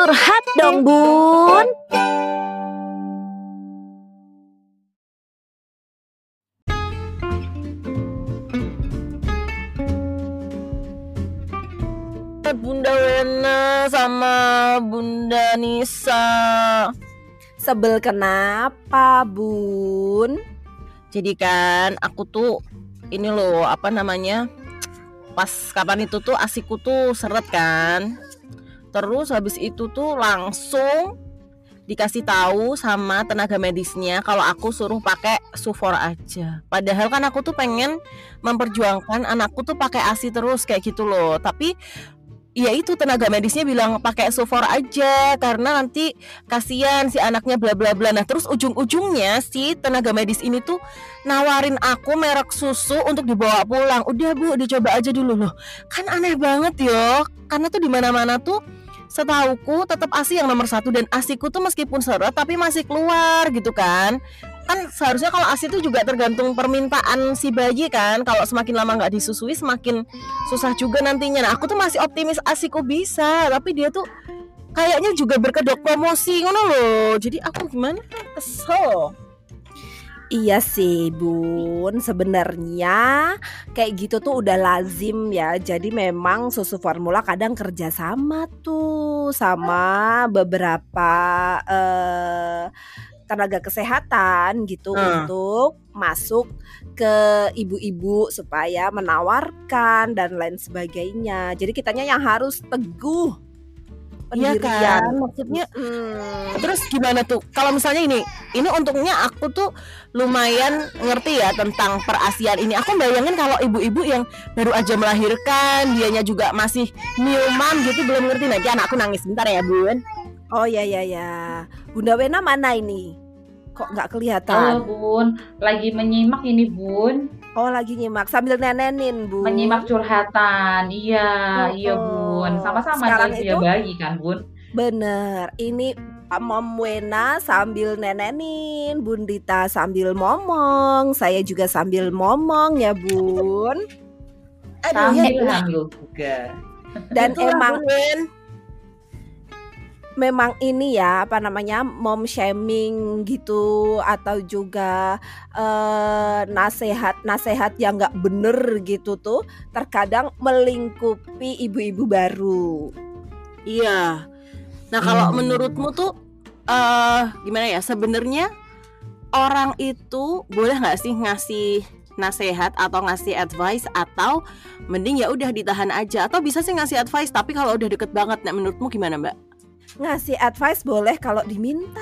Curhat dong bun Bunda Wena sama Bunda Nisa. Sebel kenapa bun? Jadi kan aku tuh ini loh apa namanya pas kapan itu tuh asiku tuh seret kan. Terus habis itu tuh langsung dikasih tahu sama tenaga medisnya kalau aku suruh pakai sufor aja. Padahal kan aku tuh pengen memperjuangkan anakku tuh pakai ASI terus kayak gitu loh. Tapi ya itu tenaga medisnya bilang pakai sufor aja karena nanti kasihan si anaknya bla bla bla. Nah, terus ujung-ujungnya si tenaga medis ini tuh nawarin aku merek susu untuk dibawa pulang. Udah Bu, dicoba aja dulu loh. Kan aneh banget yo. Karena tuh di mana-mana tuh setauku tetap ASI yang nomor satu dan ASIku tuh meskipun seret tapi masih keluar gitu kan. Kan seharusnya kalau ASI itu juga tergantung permintaan si bayi kan. Kalau semakin lama nggak disusui semakin susah juga nantinya. Nah aku tuh masih optimis ASIku bisa tapi dia tuh kayaknya juga berkedok promosi ngono loh. Jadi aku gimana? Kesel Iya sih bun, sebenarnya kayak gitu tuh udah lazim ya. Jadi memang susu formula kadang kerja sama tuh sama beberapa eh, tenaga kesehatan gitu Hmm. untuk masuk ke ibu-ibu supaya menawarkan dan lain sebagainya. Jadi kitanya yang harus teguh Iya kan maksudnya Hmm. Terus gimana tuh? Kalau misalnya ini, ini untungnya aku tuh lumayan ngerti ya tentang perasian ini. Aku bayangin kalau ibu-ibu yang baru aja melahirkan, dianya juga masih new mom gitu belum ngerti. Nanti anakku nangis bentar ya bun. Oh ya ya ya. Bunda Wena mana ini? Kok nggak Halo kelihatan? Bun, lagi menyimak ini Bun, Oh lagi nyimak sambil nenenin bu. menyimak curhatan. Iya, Oh, iya Bun. Sama-sama Sekarang itu- bayi kan Bun. Bener. Ini Mom Wena sambil nenenin, Bundita sambil momong, saya juga sambil momong ya bun. Aduh, Sambil ya, hamil juga. Dan itulah, emang Bun. Memang ini ya apa namanya mom shaming gitu atau juga eh, nasehat-nasehat yang nggak bener gitu tuh terkadang melingkupi ibu-ibu baru. Iya. Nah kalau Hmm. menurutmu tuh eh gimana ya? Sebenarnya orang itu boleh nggak sih ngasih nasehat atau ngasih advice atau mending ya udah ditahan aja atau bisa sih ngasih advice tapi kalau udah deket banget nah menurutmu gimana mbak? Ngasih advice boleh kalau diminta.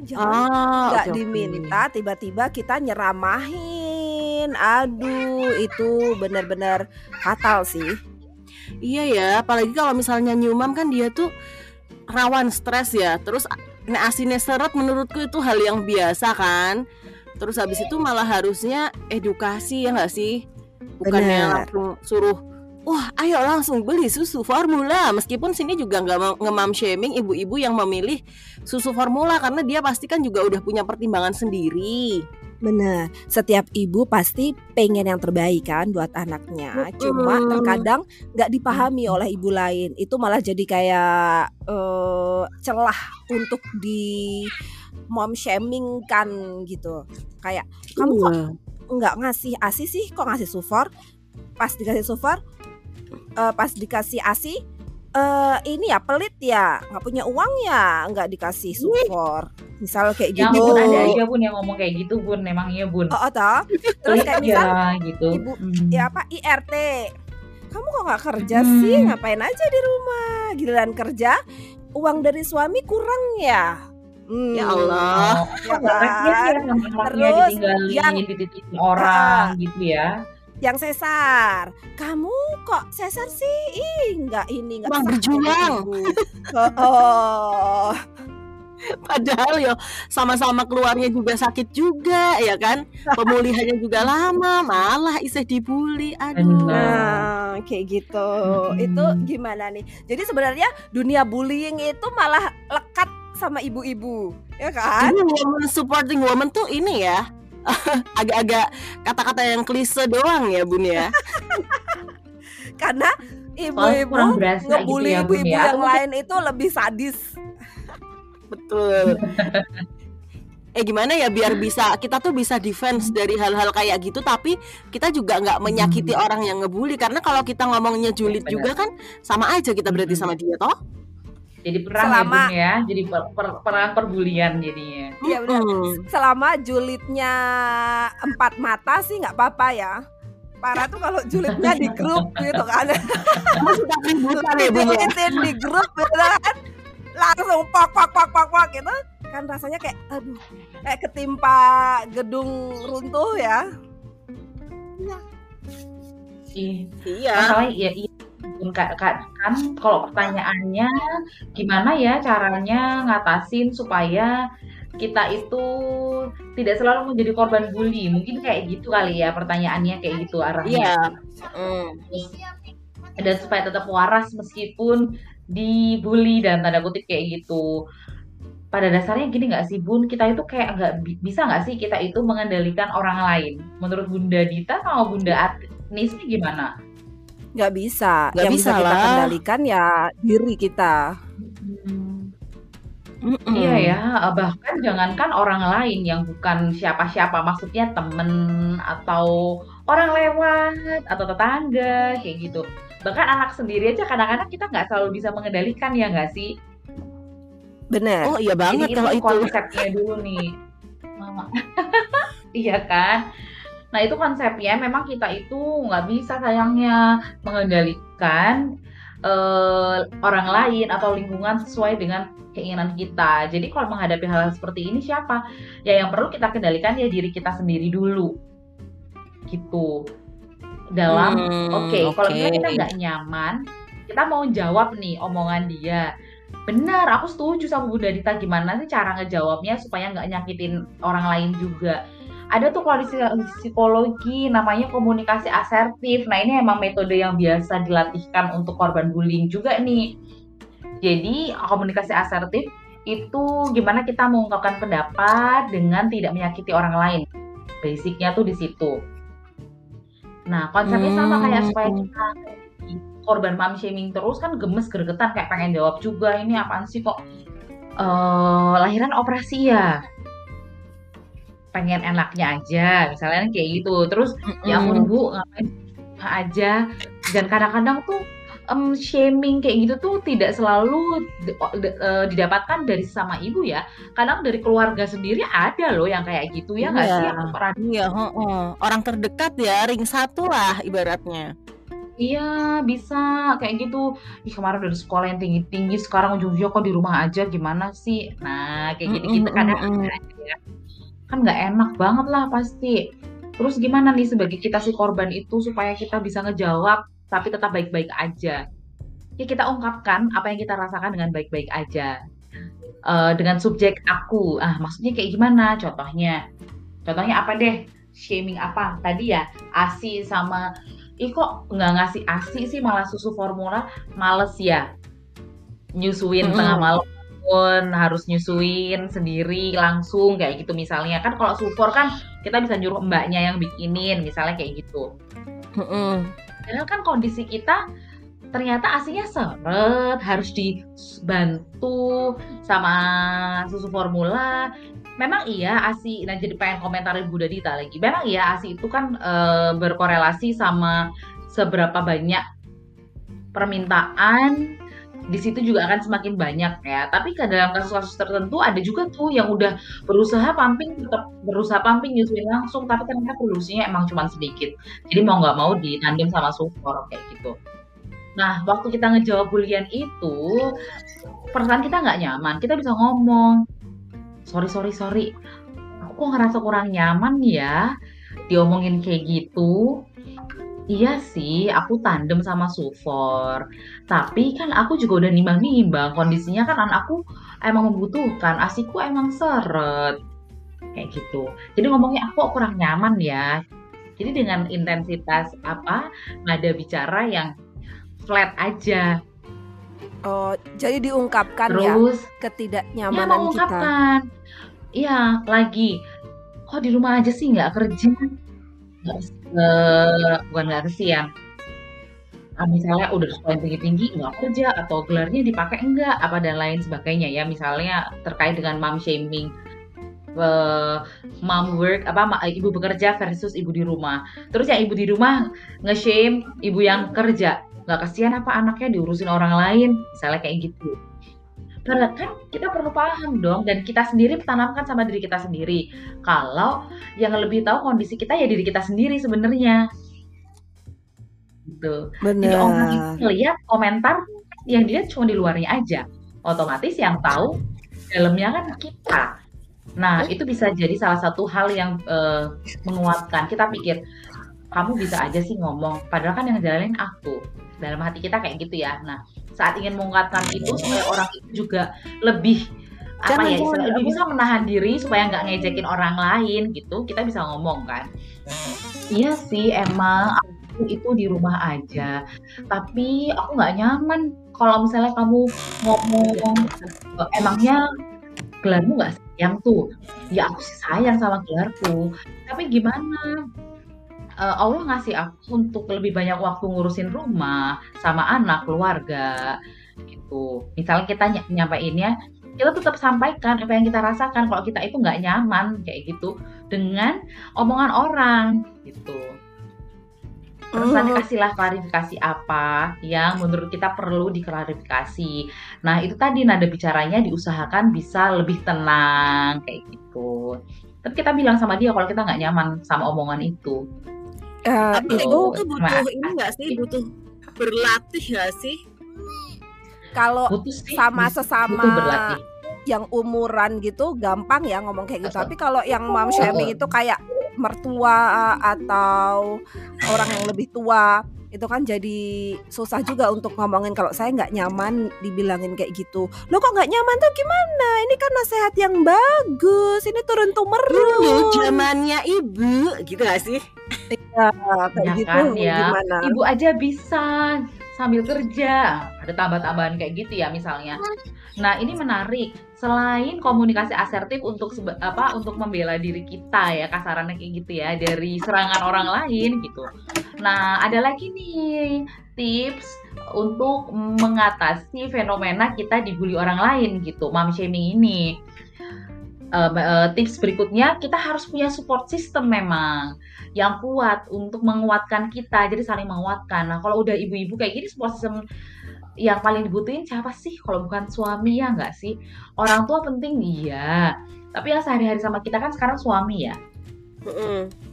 Jangan Ah, nggak oke. diminta tiba-tiba kita nyeramahin. Aduh, itu benar-benar fatal sih. Iya ya, apalagi kalau misalnya new mom kan dia tuh rawan stres ya. Terus asinnya seret menurutku itu hal yang biasa kan. Terus habis itu malah harusnya edukasi ya nggak sih? Bukannya Bener. langsung suruh Wah, ayo langsung beli susu formula. Meskipun sini juga nggak mau nge-mom shaming ibu-ibu yang memilih susu formula karena dia pasti kan juga udah punya pertimbangan sendiri. Bener, setiap ibu pasti pengen yang terbaik kan buat anaknya. Cuma terkadang nggak dipahami oleh ibu lain. Itu malah jadi kayak eh, celah untuk di mom shaming kan gitu. Kayak kamu kok Iya. nggak ngasih asi sih? Kok ngasih sufor? Pas dikasih sufor, eh, pas dikasih asi, eh ini ya pelit ya, nggak punya uang ya, nggak dikasih sufor. Misal kayak Ya gitu. Bun, ada aja Bun yang ngomong kayak gitu Bun, emang iya Bun. Oh, oh, toh. Terus kayak misal Iya gitu. Ibu- Hmm. ya apa IRT kamu kok nggak kerja Hmm. sih ngapain aja di rumah giliran kerja uang dari suami kurang ya Hmm, Ya Allah. Oh, ya nggak kan? ya Terus ditinggalin, yang- dititipin orang gitu ya. Yang sesar kamu kok sesar sih ih nggak ini nggak Bang, sah berjuang. oh, oh. Padahal ya sama-sama keluarnya juga sakit juga ya kan Pemulihannya juga lama Malah iseh dibully Aduh. Nah, kayak gitu. Mm-mm. Itu gimana nih? Jadi sebenarnya dunia bullying itu malah lekat sama ibu-ibu, ya kan? Jadi woman supporting woman tuh ini ya Agak-agak kata-kata yang klise doang ya bun ya Karena ibu-ibu berasa gitu ngebully ya, Bun, ibu-ibu ya. yang lain itu lebih sadis. Betul. eh gimana ya biar bisa kita tuh bisa defense dari hal-hal kayak gitu tapi kita juga nggak menyakiti orang yang ngebully karena kalau kita ngomongnya julid Benar. juga kan sama aja kita berarti sama dia toh. Jadi perang Selama- ya ya. Jadi per, per- perang perbulian jadinya. Iya benar. Mm. Selama julidnya empat mata sih nggak apa-apa ya. Parah tuh kalau julidnya di grup gitu kan. Keributan ya bu ya? Di grup gitu kan. Langsung pak pak pak pak pak gitu. Kan rasanya kayak aduh kayak ketimpa gedung runtuh ya. Ih, Iya. masalahnya ya iya Bun, Kak- Kak, kan kalau pertanyaannya gimana ya caranya ngatasin supaya kita itu tidak selalu menjadi korban bully mungkin kayak gitu kali ya pertanyaannya kayak gitu arahnya Iya. Mm. dan supaya tetap waras meskipun dibully dan tanda kutip kayak gitu pada dasarnya gini nggak sih Bun kita itu kayak nggak bi- bisa nggak sih kita itu mengendalikan orang lain menurut Bunda Dita sama Bunda Atnis ini gimana? Nggak bisa. Nggak Yang bisa bisa kita lah. kendalikan ya diri kita. Mm-mm. Iya ya, bahkan jangankan orang lain yang bukan siapa-siapa, maksudnya temen atau orang lewat atau tetangga kayak gitu. Bahkan anak sendiri aja kadang-kadang kita nggak selalu bisa mengendalikan ya nggak sih? Bener. Oh iya banget Jadi kalau itu itu. konsepnya dulu nih, Mama. iya kan? Nah itu konsepnya memang kita itu nggak bisa sayangnya mengendalikan eh, orang lain atau lingkungan sesuai dengan keinginan kita. Jadi kalau menghadapi hal, -hal seperti ini siapa? Ya yang perlu kita kendalikan ya diri kita sendiri dulu, gitu. Dalam Hmm, Oke, kalau misalnya kita nggak nyaman, kita mau jawab nih omongan dia. Benar, aku setuju sama Bunda Dita. Gimana sih cara ngejawabnya supaya nggak nyakitin orang lain juga? Ada tuh kalau di psikologi namanya komunikasi asertif. Nah ini emang metode yang biasa dilatihkan untuk korban bullying juga nih. Jadi komunikasi asertif itu gimana kita mengungkapkan pendapat dengan tidak menyakiti orang lain. Basicnya tuh di situ. Nah, konsepnya sama kayak supaya Hmm. kita korban mom shaming terus kan gemes gregetan kayak pengen jawab juga ini apaan sih kok eh lahiran operasi ya pengen enaknya aja misalnya kayak gitu terus ya ampun Mm-mm. bu ngapain aja dan kadang-kadang tuh em, shaming kayak gitu tuh tidak selalu eh, didapatkan dari sama ibu ya kadang dari keluarga sendiri ada loh yang kayak gitu ya nggak Iya. sih aku pernah Iya, heeh. orang terdekat ya, ring satu lah ibaratnya. Iya bisa kayak gitu. Ih kemarin dari sekolah yang tinggi-tinggi sekarang ujung-ujungnya kok di rumah aja gimana sih? Nah kayak gitu-gitu Mm-mm, kadang mm-mm. ada ya. Kan nggak enak banget lah pasti. Terus gimana nih sebagai kita si korban itu supaya kita bisa ngejawab tapi tetap baik-baik aja. Ya kita ungkapkan apa yang kita rasakan dengan baik-baik aja. Eh, dengan subjek aku. Ah maksudnya kayak gimana? Contohnya, contohnya apa deh? Shaming apa? Tadi ya ASI sama ih kok nggak ngasih ASI sih malah susu formula males ya nyusuin Mm-mm. tengah malam pun harus nyusuin sendiri langsung kayak gitu misalnya. Kan kalau sufor kan kita bisa nyuruh mbaknya yang bikinin misalnya kayak gitu. Heeh. padahal kan kondisi kita ternyata asinya seret harus dibantu sama susu formula. Memang iya asi nah jadi pengen komentarin Bu Dita lagi. Memang iya asi itu kan eh, berkorelasi sama seberapa banyak permintaan di situ juga akan semakin banyak ya. Tapi ke dalam kasus-kasus tertentu ada juga tuh yang udah berusaha pumping tetap berusaha pumping nyusuin langsung tapi ternyata produksinya emang cuma sedikit. Jadi mau nggak mau ditandem sama support kayak gitu. Nah waktu kita ngejawab bulian itu perasaan kita nggak nyaman. Kita bisa ngomong sorry sorry sorry. Aku kok ngerasa kurang nyaman ya diomongin kayak gitu Iya sih, aku tandem sama Sufor. Tapi kan aku juga udah nimbang-nimbang. Kondisinya kan anakku emang membutuhkan. Asiku emang seret. Kayak gitu. Jadi ngomongnya aku kurang nyaman ya. Jadi dengan intensitas apa, nada bicara yang flat aja. Oh, jadi diungkapkan ya Terus ya ketidaknyamanan mau kita. ungkapkan. Iya, lagi. Kok di rumah aja sih nggak kerja? Eh, bukan nggak kesian. ah, misalnya udah sekolah yang tinggi-tinggi nggak kerja atau gelarnya dipakai enggak apa dan lain sebagainya ya. Misalnya terkait dengan mom shaming uh, mom work apa ibu bekerja versus ibu di rumah. Terus yang ibu di rumah nge-shame ibu yang kerja. Nggak kasihan apa anaknya diurusin orang lain? Misalnya kayak gitu Padahal kan kita perlu paham dong dan kita sendiri tanamkan sama diri kita sendiri. Kalau yang lebih tahu kondisi kita ya diri kita sendiri sebenarnya. Gitu. Jadi orang itu Bener. ngelihat komentar yang dilihat cuma di luarnya aja. Otomatis yang tahu dalamnya kan kita. Nah, itu bisa jadi salah satu hal yang eh, menguatkan. Kita pikir kamu bisa aja sih ngomong, padahal kan yang jalanin aku. Dalam hati kita kayak gitu ya. Nah, saat ingin menguatkan itu supaya orang itu juga lebih apa Jangan, ya jangan, lebih. bisa menahan diri supaya nggak ngejekin orang lain gitu kita bisa ngomong kan. Iya sih emang aku itu di rumah aja tapi aku nggak nyaman kalau misalnya kamu ngomong "Eh, emangnya gelarmu nggak sayang tuh? Ya aku sih sayang sama gelarku tapi gimana Eh, Allah ngasih aku untuk lebih banyak waktu ngurusin rumah sama anak keluarga gitu. Misalnya kita ny nyampeinnya kita tetap sampaikan apa yang kita rasakan. Kalau kita itu nggak nyaman kayak gitu dengan omongan orang gitu. Terus nanti Mhm. kasihlah klarifikasi apa yang menurut kita perlu diklarifikasi. Nah itu tadi nada bicaranya diusahakan bisa lebih tenang kayak gitu. Tapi kita bilang sama dia kalau kita nggak nyaman sama omongan itu Eh, Tapi itu itu tuh butuh ini nggak sih? Butuh berlatih nggak sih? kalau sama butuh sesama berlatih yang umuran gitu gampang ya ngomong kayak gitu. Betul. Tapi kalau yang mom shaming itu kayak mertua atau orang yang lebih tua itu kan jadi susah juga untuk ngomongin kalau saya nggak nyaman dibilangin kayak gitu. Lo kok nggak nyaman tuh gimana? Ini kan nasihat yang bagus. Ini turun temurun. Dulu zamannya ibu, gitu gak sih? Ya, kayak Ya gitu kan, ya. gimana? ibu aja bisa sambil kerja. Ada tambah-tambahan kayak gitu ya misalnya. Nah ini menarik. Selain komunikasi asertif untuk apa untuk membela diri kita ya kasarannya kayak gitu ya dari serangan orang lain gitu. Nah ada lagi nih tips untuk mengatasi fenomena kita dibully orang lain gitu mom shaming ini. Eh, eh, tips berikutnya kita harus punya support system memang yang kuat untuk menguatkan kita jadi saling menguatkan. Nah kalau udah ibu-ibu kayak gini support system yang paling dibutuhin siapa sih? Kalau bukan suami ya nggak sih? Orang tua penting iya. Tapi yang sehari-hari sama kita kan sekarang suami ya.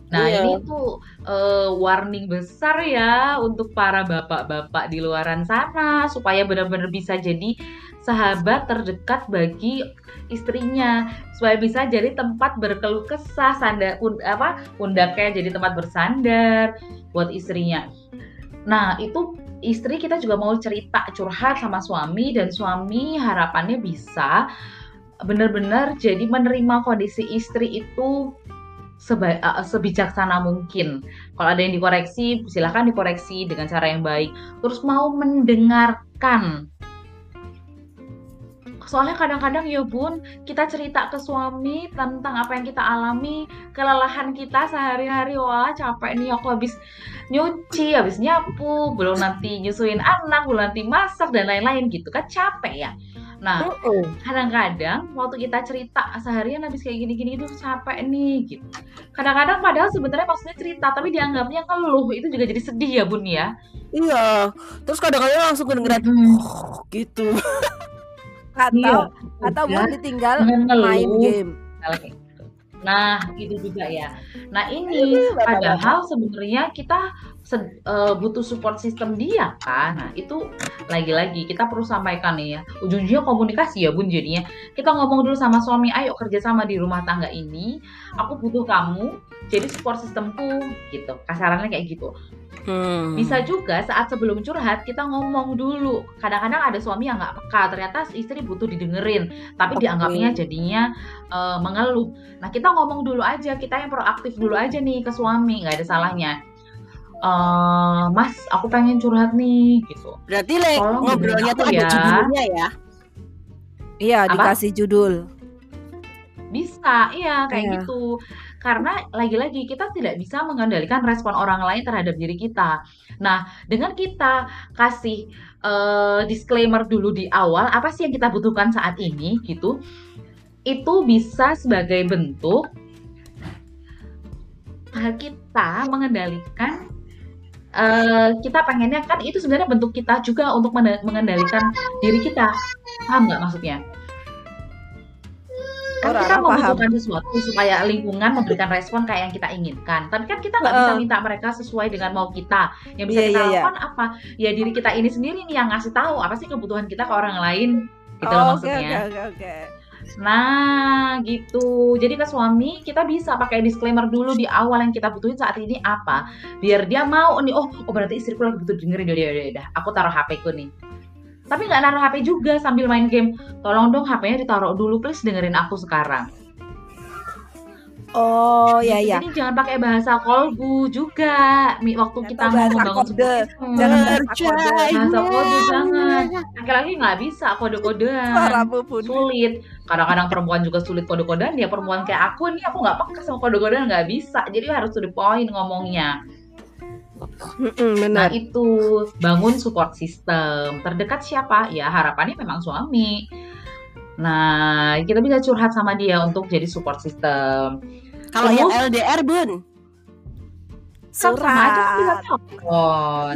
Nah, Iya. ini tuh eh, warning besar ya untuk para bapak-bapak di luaran sana supaya benar-benar bisa jadi sahabat terdekat bagi istrinya, supaya bisa jadi tempat berkeluh kesah, sandar pun apa pundaknya jadi tempat bersandar buat istrinya. Nah, itu istri kita juga mau cerita curhat sama suami dan suami harapannya bisa benar-benar jadi menerima kondisi istri itu seba- uh, sebijaksana mungkin. Kalau ada yang dikoreksi, silahkan dikoreksi dengan cara yang baik. Terus mau mendengarkan. Soalnya kadang-kadang ya bun, kita cerita ke suami tentang apa yang kita alami, kelelahan kita sehari-hari, wah capek nih aku habis nyuci, habis nyapu, belum nanti nyusuin anak, belum nanti masak dan lain-lain gitu kan capek ya. Nah, kadang-kadang waktu kita cerita seharian habis kayak gini-gini itu capek nih gitu. Kadang-kadang padahal sebenarnya maksudnya cerita tapi dianggapnya keluh itu juga jadi sedih ya bun ya. Iya. Terus kadang-kadang langsung kedengeran Mm-mm. gitu. Atau Iya, atau mau ditinggal jangan main game. Gitu. Nah, itu juga ya. Nah, ini padahal sebenarnya kita sed- eh, butuh support system dia kan. Nah, itu lagi-lagi kita perlu sampaikan nih ya. Ujung-ujungnya komunikasi ya, Bun jadinya. Kita ngomong dulu sama suami, ayo kerjasama di rumah tangga ini. Aku butuh kamu jadi support sistemku gitu. Kasarannya kayak gitu. Hmm. Bisa juga saat sebelum curhat kita ngomong dulu. Kadang-kadang ada suami yang nggak peka, ternyata istri butuh didengerin, tapi Oke. dianggapnya jadinya eh, mengeluh. Nah kita ngomong dulu aja, kita yang proaktif dulu aja nih ke suami, nggak ada salahnya. Eh, Mas, aku pengen curhat nih, gitu. Berarti le, ngobrolnya tuh aku ada ya. judulnya ya. Iya, Apa? dikasih judul. Bisa, iya kayak Iya. gitu. Karena lagi-lagi kita tidak bisa mengendalikan respon orang lain terhadap diri kita. Nah, dengan kita kasih uh, disclaimer dulu di awal apa sih yang kita butuhkan saat ini gitu, itu bisa sebagai bentuk kita mengendalikan uh, kita pengennya kan itu sebenarnya bentuk kita juga untuk mengendalikan diri kita paham nggak maksudnya kan kita membutuhkan sesuatu supaya lingkungan memberikan respon kayak yang kita inginkan tapi kan kita nggak uh. bisa minta mereka sesuai dengan mau kita yang bisa yeah, kita yeah, iya. lakukan yeah. apa ya diri kita ini sendiri nih yang ngasih tahu apa sih kebutuhan kita ke orang lain gitu oh, loh maksudnya okay, okay, okay. Nah, gitu. Jadi ke suami kita bisa pakai disclaimer dulu di awal yang kita butuhin saat ini apa, biar dia mau nih. Oh, oh berarti istriku lagi butuh dengerin dia dia. Aku taruh HP ku nih. Tapi nggak naruh HP juga sambil main game. Tolong dong HP-nya ditaruh dulu, please dengerin aku sekarang. Oh ya ya. Jadi jangan pakai bahasa kolbu juga. Waktu kita mau membangun kode. Jangan bahasa kode. Jangan. Laki-laki nggak bisa kode-kodean. Sulit. Kadang-kadang perempuan juga sulit kode-kodean. Ya perempuan kayak aku nih aku nggak pakai sama kode-kodean nggak bisa. Jadi harus to the point ngomongnya. Benar. Nah itu bangun support system. Terdekat siapa? Ya harapannya memang suami Nah, kita bisa curhat sama dia untuk jadi support system. Kalau yang LDR, Bun? Surat. Kan sama aja bisa telepon.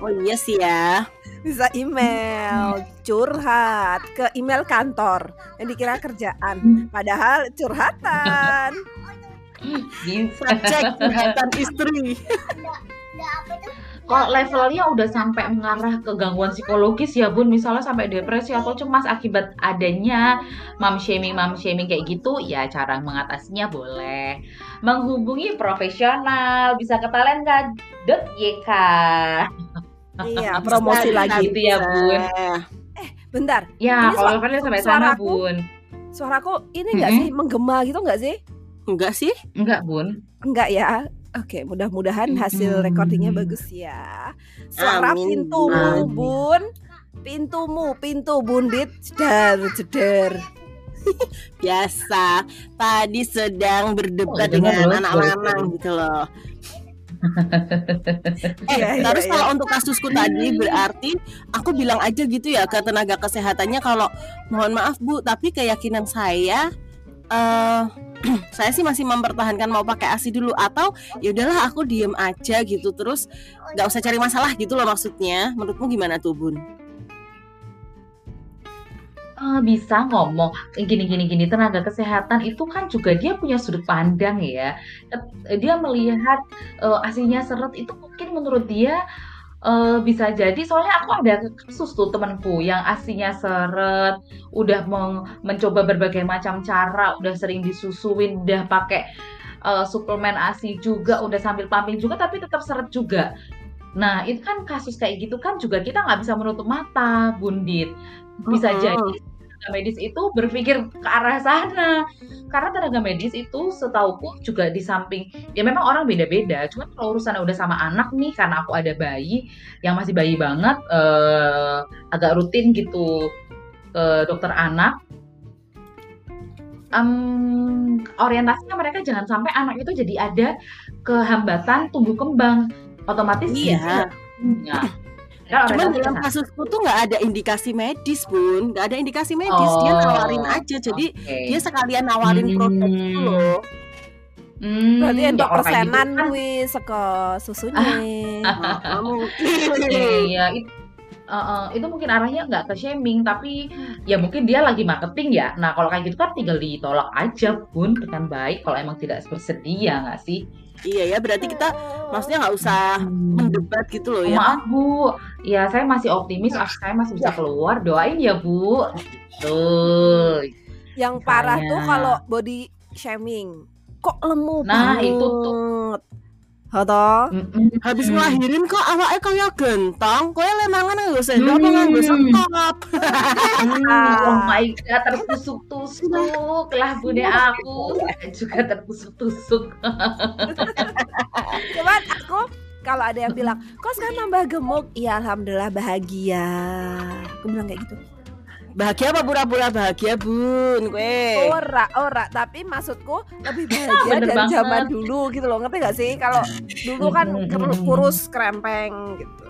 Oh iya sih ya. Bisa email, curhat ke email kantor yang dikira kerjaan. Padahal curhatan. Bisa cek curhatan istri kalau levelnya udah sampai mengarah ke gangguan psikologis ya bun? Misalnya sampai depresi atau cemas akibat adanya mom shaming mom shaming kayak gitu ya cara mengatasinya boleh. Menghubungi profesional bisa ke talenta.yk iya promosi lagi. gitu ya bun. Eh bentar. Ya kalau levelnya sampai sana bun. suaraku ini enggak mm -hmm. sih? Menggema gitu enggak sih? Enggak sih. Enggak bun. Enggak ya Oke, mudah-mudahan hasil recordingnya bagus ya. Suara Amin. pintumu, Amin. Bun. Pintumu, pintu bundit, jedar, jedar. Biasa. Tadi sedang berdebat oh, dengan anak lanang gitu loh. eh, ya, terus ya, kalau untuk kasusku tadi berarti aku bilang aja gitu ya ke tenaga kesehatannya kalau mohon maaf Bu, tapi keyakinan saya uh, saya sih masih mempertahankan mau pakai ASI dulu atau ya udahlah aku diem aja gitu. Terus nggak usah cari masalah gitu loh maksudnya. Menurutmu gimana tuh bun? Uh, bisa ngomong gini gini gini tenaga kesehatan itu kan juga dia punya sudut pandang ya. Dia melihat uh, asinya seret itu mungkin menurut dia uh, bisa jadi soalnya aku ada kasus tuh temanku yang asinya seret, udah meng mencoba berbagai macam cara, udah sering disusuin, udah pakai uh, suplemen ASI juga, udah sambil pumping juga tapi tetap seret juga. Nah, itu kan kasus kayak gitu kan juga kita nggak bisa menutup mata, Bundit. Bisa uh -huh. jadi tenaga medis itu berpikir ke arah sana. Karena tenaga medis itu setauku juga di samping ya memang orang beda-beda. Cuma kalau urusannya udah sama anak nih karena aku ada bayi yang masih bayi banget eh, agak rutin gitu ke dokter anak. Um, orientasinya mereka jangan sampai anak itu jadi ada kehambatan tumbuh kembang otomatis iya. Nah, Cuman dalam kasusku tuh nggak ada indikasi medis bun, nggak ada indikasi medis, oh, dia nawarin aja, jadi okay. dia sekalian nawarin hmm. produk itu loh. Hmm, Berarti untuk ya, persenan gitu kan. wis seko susunya. Iya, itu, uh, uh, itu mungkin arahnya nggak ke shaming, tapi ya mungkin dia lagi marketing ya. Nah kalau kayak gitu kan tinggal ditolak aja bun dengan baik kalau emang tidak bersedia nggak sih? Iya ya, berarti kita maksudnya nggak usah hmm. mendebat gitu loh ya. Maaf Bu, ya saya masih optimis, ah, saya masih bisa keluar. Doain ya Bu. Tuh. Yang parah tuh kalau body shaming. Kok lemu nah, banget. itu tuh Hoto. Habis ngelahirin kok awaknya kayak gentong, kowe lemangan nganggo sendok apa nganggo sekop. oh my god, tertusuk-tusuk lah bude aku. juga tertusuk-tusuk. Cuman aku kalau ada yang bilang, kok sekarang nambah gemuk? Iya, alhamdulillah bahagia. Aku bilang kayak gitu. Bahagia apa pura-pura bahagia, Bun? Gue. Ora, ora, tapi maksudku lebih bahagia dari banget. zaman dulu gitu loh. Ngerti gak sih? Kalau dulu kan kurus krempeng gitu.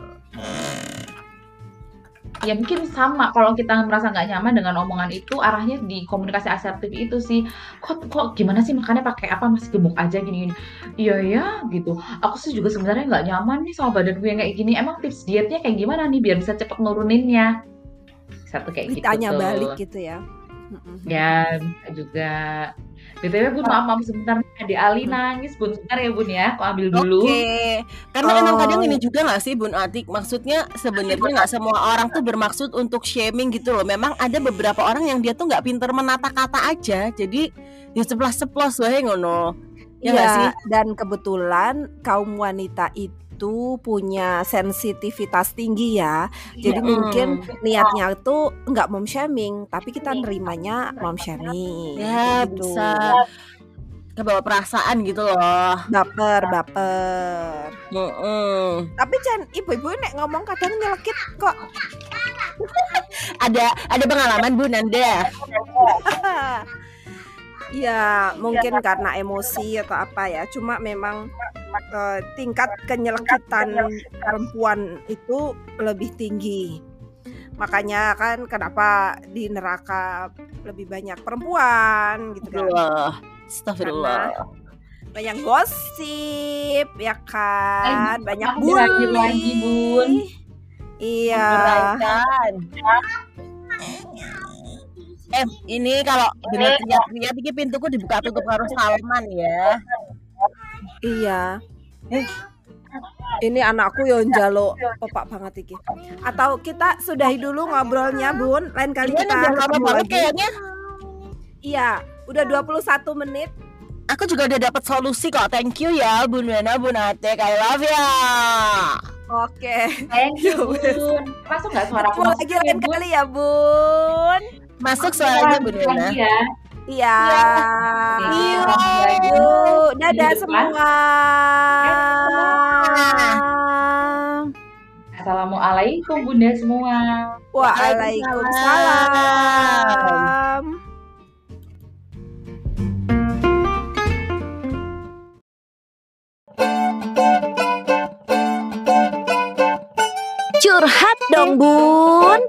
ya mungkin sama kalau kita merasa nggak nyaman dengan omongan itu arahnya di komunikasi asertif itu sih kok kok gimana sih makannya pakai apa masih gemuk aja gini gini iya ya gitu aku sih juga sebenarnya nggak nyaman nih sama badan gue yang kayak gini emang tips dietnya kayak gimana nih biar bisa cepet nuruninnya satu kayak gitu Ditanya tuh. balik gitu ya. Ya bisa juga btw bun maaf maaf sebentar adik Ali nangis bun sebentar ya bun ya aku ambil dulu Oke, karena emang Oh. kadang ini juga nggak sih Bun Atik, maksudnya sebenarnya nggak semua orang tuh bermaksud untuk shaming gitu loh. Memang ada beberapa orang yang dia tuh nggak pinter menata kata aja, jadi ya ceplas-ceplos wae ngono. Ya Iya, sih? dan kebetulan kaum wanita itu punya sensitivitas tinggi ya. Jadi Iya. mungkin niatnya itu nggak mom shaming, tapi kita nerimanya mom shaming. Ya gitu. bisa kebawa perasaan gitu loh. baper, baper. Mm-mm. Tapi Chan, ibu-ibu nek ngomong kadang nyelekit kok. Ada ada pengalaman Bun Anda? Ya, mungkin karena emosi atau apa ya. Cuma memang eh, tingkat kenyelekitan perempuan itu lebih tinggi. Makanya kan kenapa di neraka lebih banyak perempuan gitu kan. Astagfirullah. Banyak gosip ya kan, banyak Ada lagi bully. lagi, Bun. Iya. Meraikan. Eh, ini kalau bener teriak-teriak iki pintuku dibuka tutup karo Salman ya. Iya. Eh, ini anakku yo njaluk pepak banget iki. Atau kita sudahi dulu ngobrolnya, Bun. Lain kali Ini kita lama ketemu banget lagi. kayaknya. Iya, udah 21 menit. Aku juga udah dapat solusi kok. Thank you ya, Bun Wena, Bun Atek. I love ya. Oke. thank you bun masuk nggak suara aku lagi lain kali ya, Bun. Masuk suaranya Bun Wena. lagi ya Iya. Iya. Yuk, dadah Di depan. semua. Assalamualaikum bunda semua Waalaikumsalam. Curhat dong, Bun.